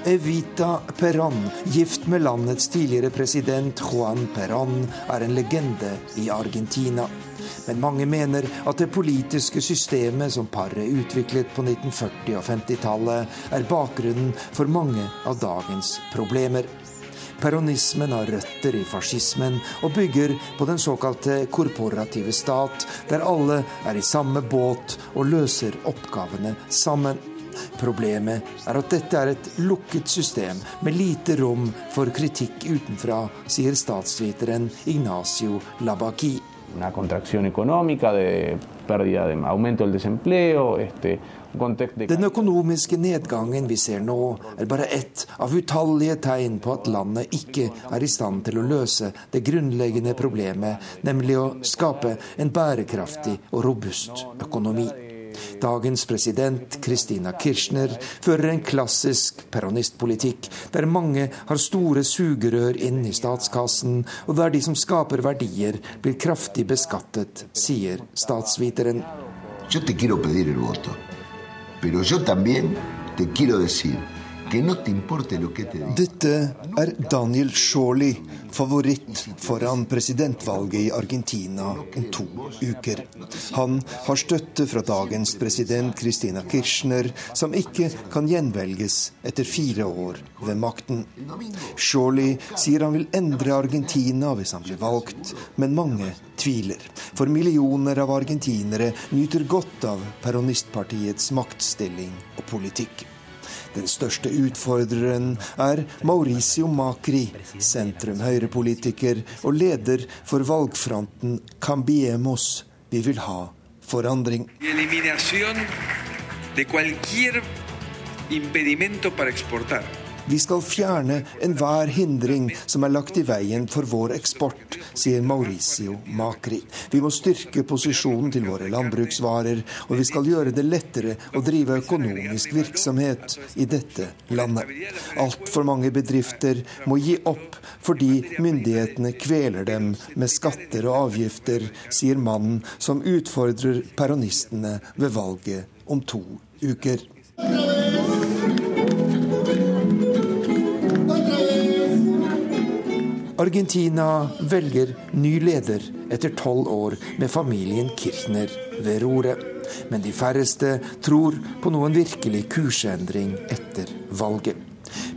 Evita Perón, gift med landets tidligere president Juan Perón, er en legende i Argentina. Men mange mener at det politiske systemet som paret utviklet på 1940- og 50-tallet, er bakgrunnen for mange av dagens problemer. Peronismen har røtter i fascismen og bygger på den såkalte korporative stat, der alle er i samme båt og løser oppgavene sammen. Problemet er at dette er et lukket system med lite rom for kritikk utenfra, sier statsviteren Ignacio Labaki. Den økonomiske nedgangen vi ser nå, er bare ett av utallige tegn på at landet ikke er i stand til å løse det grunnleggende problemet, nemlig å skape en bærekraftig og robust økonomi. Dagens president, Kristina Kirchner, fører en klassisk peronistpolitikk, der mange har store sugerør inn i statskassen, og der de som skaper verdier, blir kraftig beskattet, sier statsviteren. Yo te quiero pedir el voto, pero yo también te quiero decir dette er Daniel Shawley, favoritt foran presidentvalget i Argentina om to uker. Han har støtte fra dagens president Christina Kirchner, som ikke kan gjenvelges etter fire år ved makten. Shawley sier han vil endre Argentina hvis han blir valgt, men mange tviler. For millioner av argentinere nyter godt av peronistpartiets maktstilling og politikk. Den største utfordreren er Mauricio Macri, sentrum-høyrepolitiker og leder for valgfronten Cambiemos. Vi vil ha forandring. De cualquier impedimento para exportar. Vi skal fjerne enhver hindring som er lagt i veien for vår eksport, sier Mauricio Macri. Vi må styrke posisjonen til våre landbruksvarer, og vi skal gjøre det lettere å drive økonomisk virksomhet i dette landet. Altfor mange bedrifter må gi opp fordi myndighetene kveler dem med skatter og avgifter, sier mannen som utfordrer peronistene ved valget om to uker. Argentina velger ny leder etter tolv år med familien Kirchner ved roret. Men de færreste tror på noen virkelig kursendring etter valget.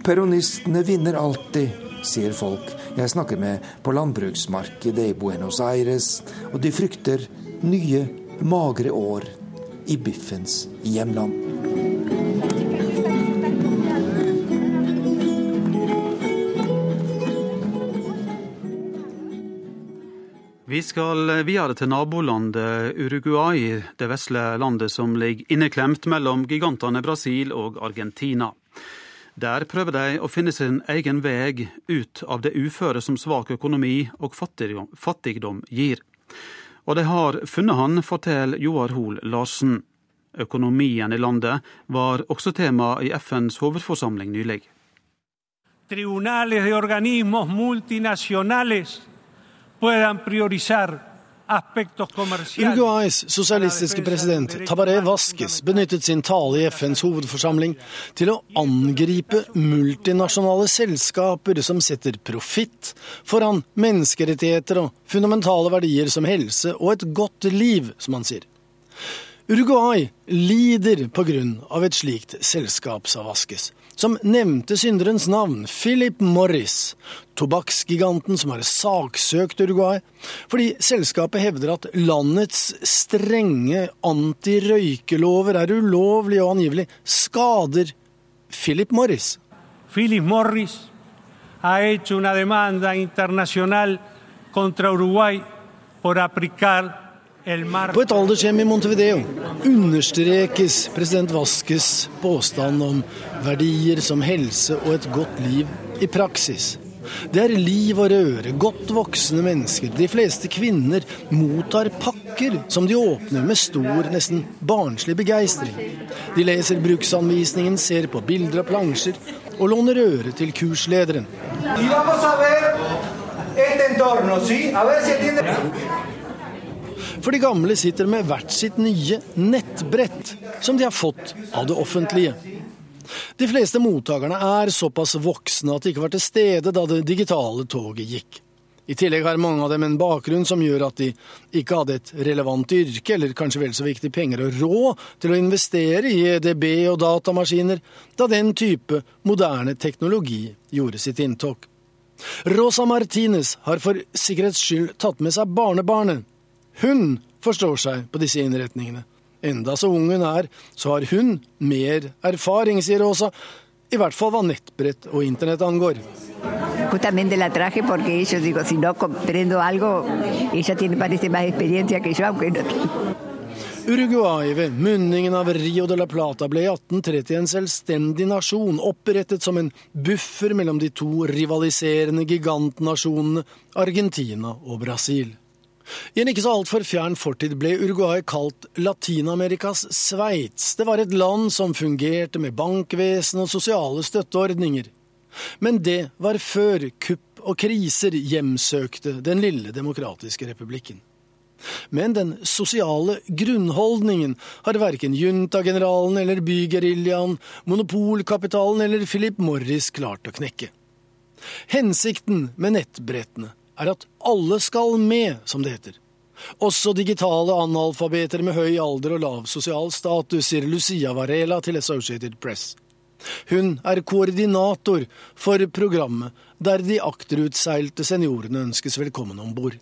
Peronistene vinner alltid, sier folk jeg snakker med på landbruksmarkedet i Buenos Aires, og de frykter nye, magre år i biffens hjemland. Vi skal videre til nabolandet Uruguay, det vesle landet som ligger inneklemt mellom gigantene Brasil og Argentina. Der prøver de å finne sin egen vei ut av det uføre som svak økonomi og fattigdom gir. Og de har funnet han, forteller Joar Hoel Larsen. Økonomien i landet var også tema i FNs hovedforsamling nylig. Tribunales de organismos multinasjonales Uruguays sosialistiske president Tabaré Vasques benyttet sin tale i FNs hovedforsamling til å angripe multinasjonale selskaper som setter profitt foran menneskerettigheter og fundamentale verdier som helse og et godt liv, som han sier. Uruguay lider pga. et slikt selskap, sa Vasques. Som nevnte synderens navn, Philip Morris, tobakksgiganten som har saksøkt Uruguay, fordi selskapet hevder at landets strenge antirøykelover er ulovlig og angivelig skader Philip Morris. Philip Morris har hecho una demanda internacional contra Uruguay por aplicar på et aldershjem i Montevideo understrekes president Vaskes påstand om verdier som helse og et godt liv i praksis. Det er liv og røre, godt voksne mennesker. De fleste kvinner mottar pakker som de åpner med stor, nesten barnslig begeistring. De leser bruksanvisningen, ser på bilder av plansjer og låner øre til kurslederen. For de gamle sitter med hvert sitt nye nettbrett, som de har fått av det offentlige. De fleste mottakerne er såpass voksne at de ikke var til stede da det digitale toget gikk. I tillegg har mange av dem en bakgrunn som gjør at de ikke hadde et relevant yrke, eller kanskje vel så viktig penger og råd til å investere i EDB og datamaskiner, da den type moderne teknologi gjorde sitt inntog. Rosa Martinez har for sikkerhets skyld tatt med seg barnebarnet, hun forstår seg på disse innretningene. Enda så ung hun er, så har hun mer erfaring, sier Åsa. I hvert fall hva nettbrett og internett angår. Justamente la traje porque ellos digo, si no comprendo algo, ella tiene parece más experiencia que yo, aunque no Uruguay ved munningen av Rio de la Plata ble i 1830 en selvstendig nasjon, opprettet som en buffer mellom de to rivaliserende gigantnasjonene Argentina og Brasil. I en ikke så altfor fjern fortid ble Uruguay kalt Latin-Amerikas Sveits. Det var et land som fungerte med bankvesen og sosiale støtteordninger. Men det var før kupp og kriser hjemsøkte den lille demokratiske republikken. Men den sosiale grunnholdningen har verken juntageneralen eller bygeriljaen, monopolkapitalen eller Philip Morris klart å knekke. Hensikten med nettbrettene er at alle skal med, som det heter. Også digitale analfabeter med høy alder og lav sosial status, sier Lucia Varela til Associated Press. Hun er koordinator for programmet der de akterutseilte seniorene ønskes velkommen om bord.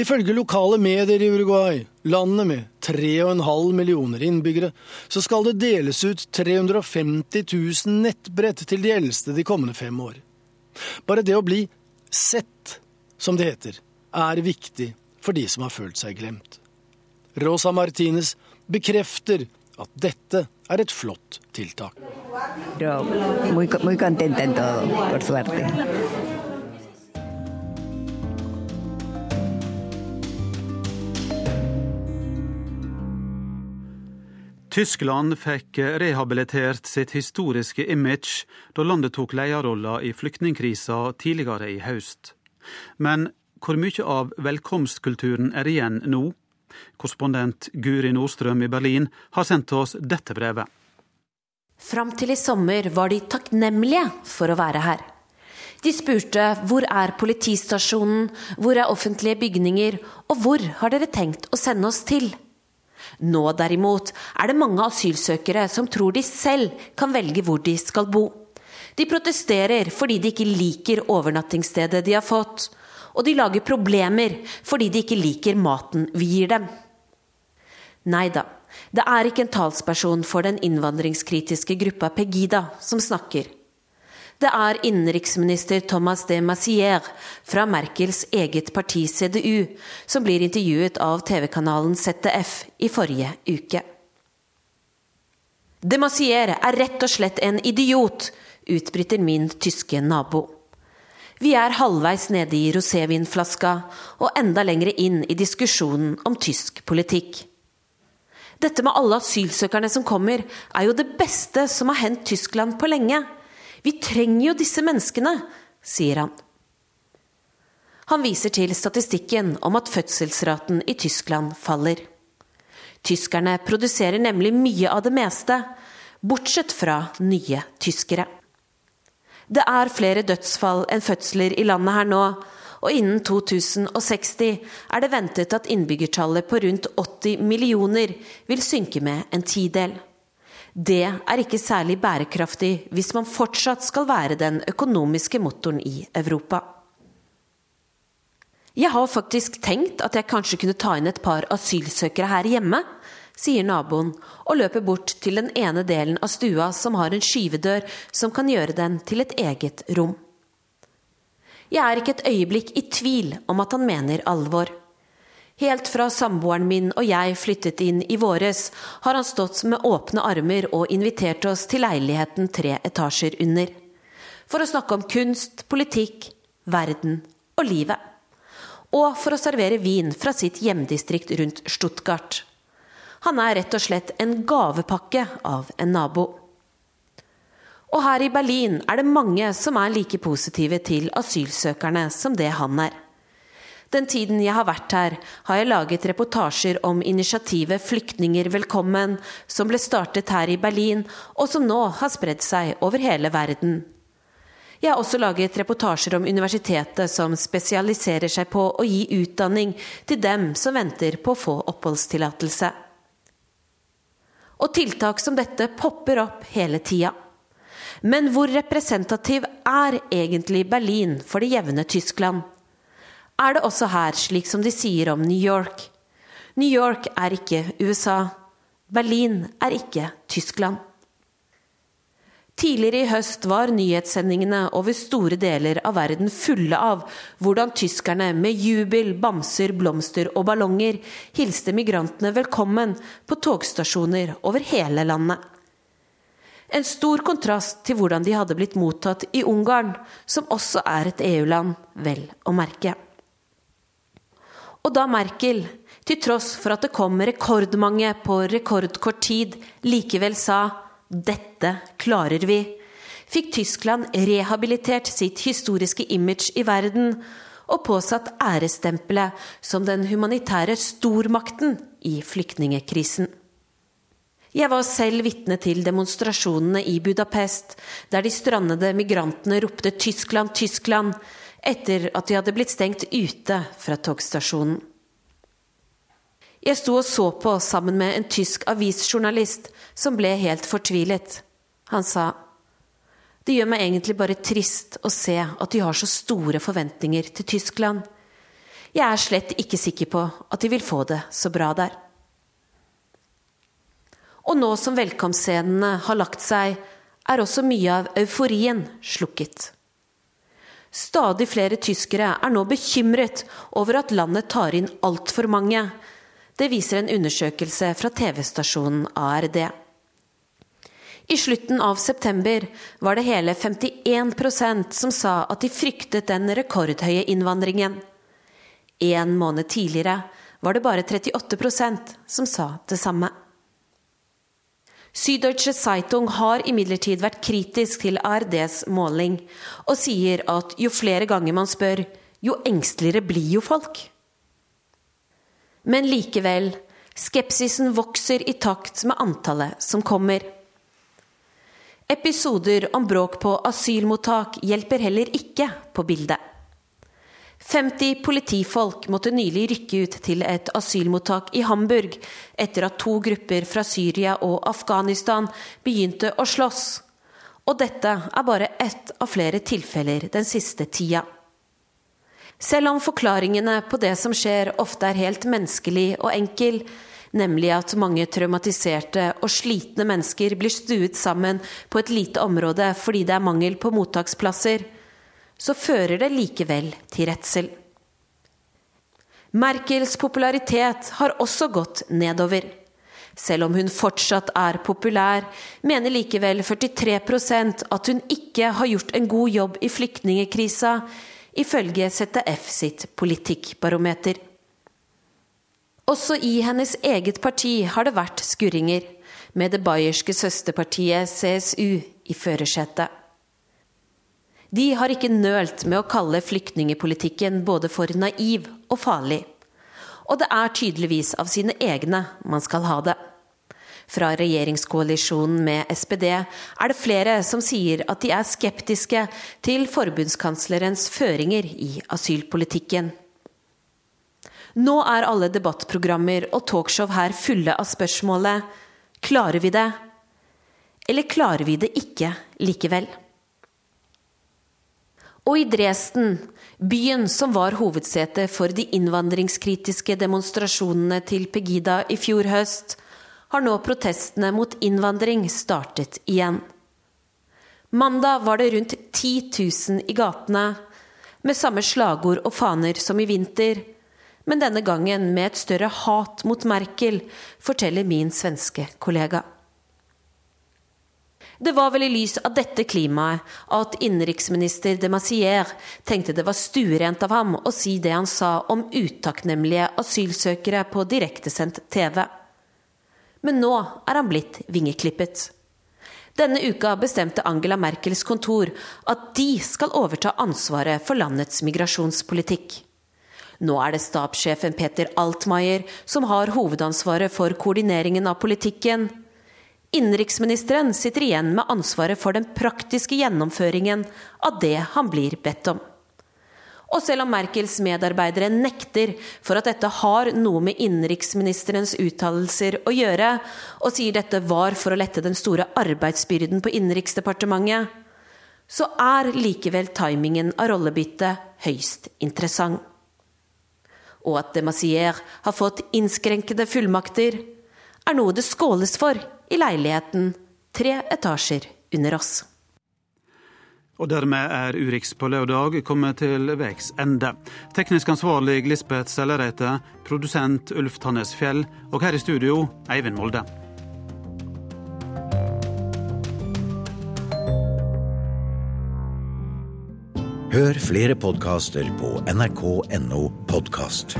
Ifølge lokale medier i Uruguay, landet med 3,5 millioner innbyggere, så skal det deles ut 350 000 nettbrett til de eldste de kommende fem år. Bare det å bli sett, som det heter, er viktig for de som har følt seg glemt. Rosa Martinez bekrefter at dette er et flott tiltak. Muy, muy Tyskland fikk rehabilitert sitt historiske image da landet tok lederrolla i flyktningkrisa tidligere i høst. Men hvor mye av velkomstkulturen er igjen nå? Korrespondent Guri Nordstrøm i Berlin har sendt oss dette brevet. Fram til i sommer var de takknemlige for å være her. De spurte hvor er politistasjonen, hvor er offentlige bygninger, og hvor har dere tenkt å sende oss til? Nå derimot er det mange asylsøkere som tror de selv kan velge hvor de skal bo. De protesterer fordi de ikke liker overnattingsstedet de har fått, og de lager problemer fordi de ikke liker maten vi gir dem. Nei da, det er ikke en talsperson for den innvandringskritiske gruppa Pegida som snakker. Det er innenriksminister Thomas de Massier fra Merkels eget parti CDU som blir intervjuet av TV-kanalen ZDF i forrige uke. De Massier er rett og slett en idiot, utbryter min tyske nabo. Vi er halvveis nede i rosévinflaska og enda lengre inn i diskusjonen om tysk politikk. Dette med alle asylsøkerne som kommer, er jo det beste som har hendt Tyskland på lenge. Vi trenger jo disse menneskene, sier han. Han viser til statistikken om at fødselsraten i Tyskland faller. Tyskerne produserer nemlig mye av det meste, bortsett fra nye tyskere. Det er flere dødsfall enn fødsler i landet her nå, Og innen 2060 er det ventet at innbyggertallet på rundt 80 millioner vil synke med en tidel. Det er ikke særlig bærekraftig hvis man fortsatt skal være den økonomiske motoren i Europa. Jeg har faktisk tenkt at jeg kanskje kunne ta inn et par asylsøkere her hjemme, sier naboen og løper bort til den ene delen av stua som har en skyvedør som kan gjøre den til et eget rom. Jeg er ikke et øyeblikk i tvil om at han mener alvor. Helt fra samboeren min og jeg flyttet inn i våres, har han stått med åpne armer og invitert oss til leiligheten tre etasjer under. For å snakke om kunst, politikk, verden og livet. Og for å servere vin fra sitt hjemdistrikt rundt Stuttgart. Han er rett og slett en gavepakke av en nabo. Og her i Berlin er det mange som er like positive til asylsøkerne som det han er. Den tiden jeg har vært her, har jeg laget reportasjer om initiativet Flyktninger velkommen, som ble startet her i Berlin, og som nå har spredd seg over hele verden. Jeg har også laget reportasjer om universitetet som spesialiserer seg på å gi utdanning til dem som venter på å få oppholdstillatelse. Og tiltak som dette popper opp hele tida. Men hvor representativ er egentlig Berlin for det jevne Tyskland? Er det også her slik som de sier om New York? New York er ikke USA. Berlin er ikke Tyskland. Tidligere i høst var nyhetssendingene over store deler av verden fulle av hvordan tyskerne med jubel, bamser, blomster og ballonger hilste migrantene velkommen på togstasjoner over hele landet. En stor kontrast til hvordan de hadde blitt mottatt i Ungarn, som også er et EU-land, vel å merke. Og da Merkel, til tross for at det kom rekordmange på rekordkort tid, likevel sa dette klarer vi, fikk Tyskland rehabilitert sitt historiske image i verden og påsatt ærestempelet som den humanitære stormakten i flyktningekrisen. Jeg var selv vitne til demonstrasjonene i Budapest, der de strandede migrantene ropte 'Tyskland, Tyskland' etter at de hadde blitt stengt ute fra togstasjonen. Jeg sto og så på sammen med en tysk avisjournalist som ble helt fortvilet. Han sa det gjør meg egentlig bare trist å se at de har så store forventninger til Tyskland. Jeg er slett ikke sikker på at de vil få det så bra der. Og nå som velkomstscenene har lagt seg, er også mye av euforien slukket. Stadig flere tyskere er nå bekymret over at landet tar inn altfor mange, det viser en undersøkelse fra TV-stasjonen ARD. I slutten av september var det hele 51% som sa at de fryktet den rekordhøye innvandringen. En måned tidligere var det bare 38% som sa det samme. Süddeutsche Zeitung har imidlertid vært kritisk til ARDs måling, og sier at jo flere ganger man spør, jo engsteligere blir jo folk. Men likevel, skepsisen vokser i takt med antallet som kommer. Episoder om bråk på asylmottak hjelper heller ikke på bildet. 50 politifolk måtte nylig rykke ut til et asylmottak i Hamburg etter at to grupper fra Syria og Afghanistan begynte å slåss. Og dette er bare ett av flere tilfeller den siste tida. Selv om forklaringene på det som skjer ofte er helt menneskelig og enkel, nemlig at mange traumatiserte og slitne mennesker blir stuet sammen på et lite område fordi det er mangel på mottaksplasser, så fører det likevel til redsel. Merkels popularitet har også gått nedover. Selv om hun fortsatt er populær, mener likevel 43% at hun ikke har gjort en god jobb i flyktningekrisa, ifølge ZDF sitt politikkbarometer. Også i hennes eget parti har det vært skurringer, med det bayerske søsterpartiet CSU i førersetet. De har ikke nølt med å kalle flyktningepolitikken både for naiv og farlig. Og det er tydeligvis av sine egne man skal ha det. Fra regjeringskoalisjonen med SPD er det flere som sier at de er skeptiske til forbundskanslerens føringer i asylpolitikken. Nå er alle debattprogrammer og talkshow her fulle av spørsmålet klarer vi det, eller klarer vi det ikke likevel? Og i Dresden, byen som var hovedsete for de innvandringskritiske demonstrasjonene til Pegida i fjor høst, har nå protestene mot innvandring startet igjen. Mandag var det rundt 10 000 i gatene, med samme slagord og faner som i vinter, men denne gangen med et større hat mot Merkel, forteller min svenske kollega. Det var vel i lys av dette klimaet at innenriksminister de Mazier tenkte det var stuerent av ham å si det han sa om utakknemlige asylsøkere på direktesendt TV. Men nå er han blitt vingeklippet. Denne uka bestemte Angela Merkels kontor at de skal overta ansvaret for landets migrasjonspolitikk. Nå er det stabssjefen Peter Altmaier som har hovedansvaret for koordineringen av politikken. Innenriksministeren sitter igjen med ansvaret for den praktiske gjennomføringen av det han blir bedt om. Og selv om Merkels medarbeidere nekter for at dette har noe med innenriksministerens uttalelser å gjøre, og sier dette var for å lette den store arbeidsbyrden på Innenriksdepartementet, så er likevel timingen av rollebyttet høyst interessant og at de Mazier har fått innskrenkede fullmakter, er noe det skåles for i leiligheten tre etasjer under oss. Og dermed er Urix på lørdag kommet til veis ende. Teknisk ansvarlig Lisbeth Sellereite, produsent Ulf Tannes Fjell, og her i studio Eivind Molde. Hør flere podkaster på nrk.no podkast.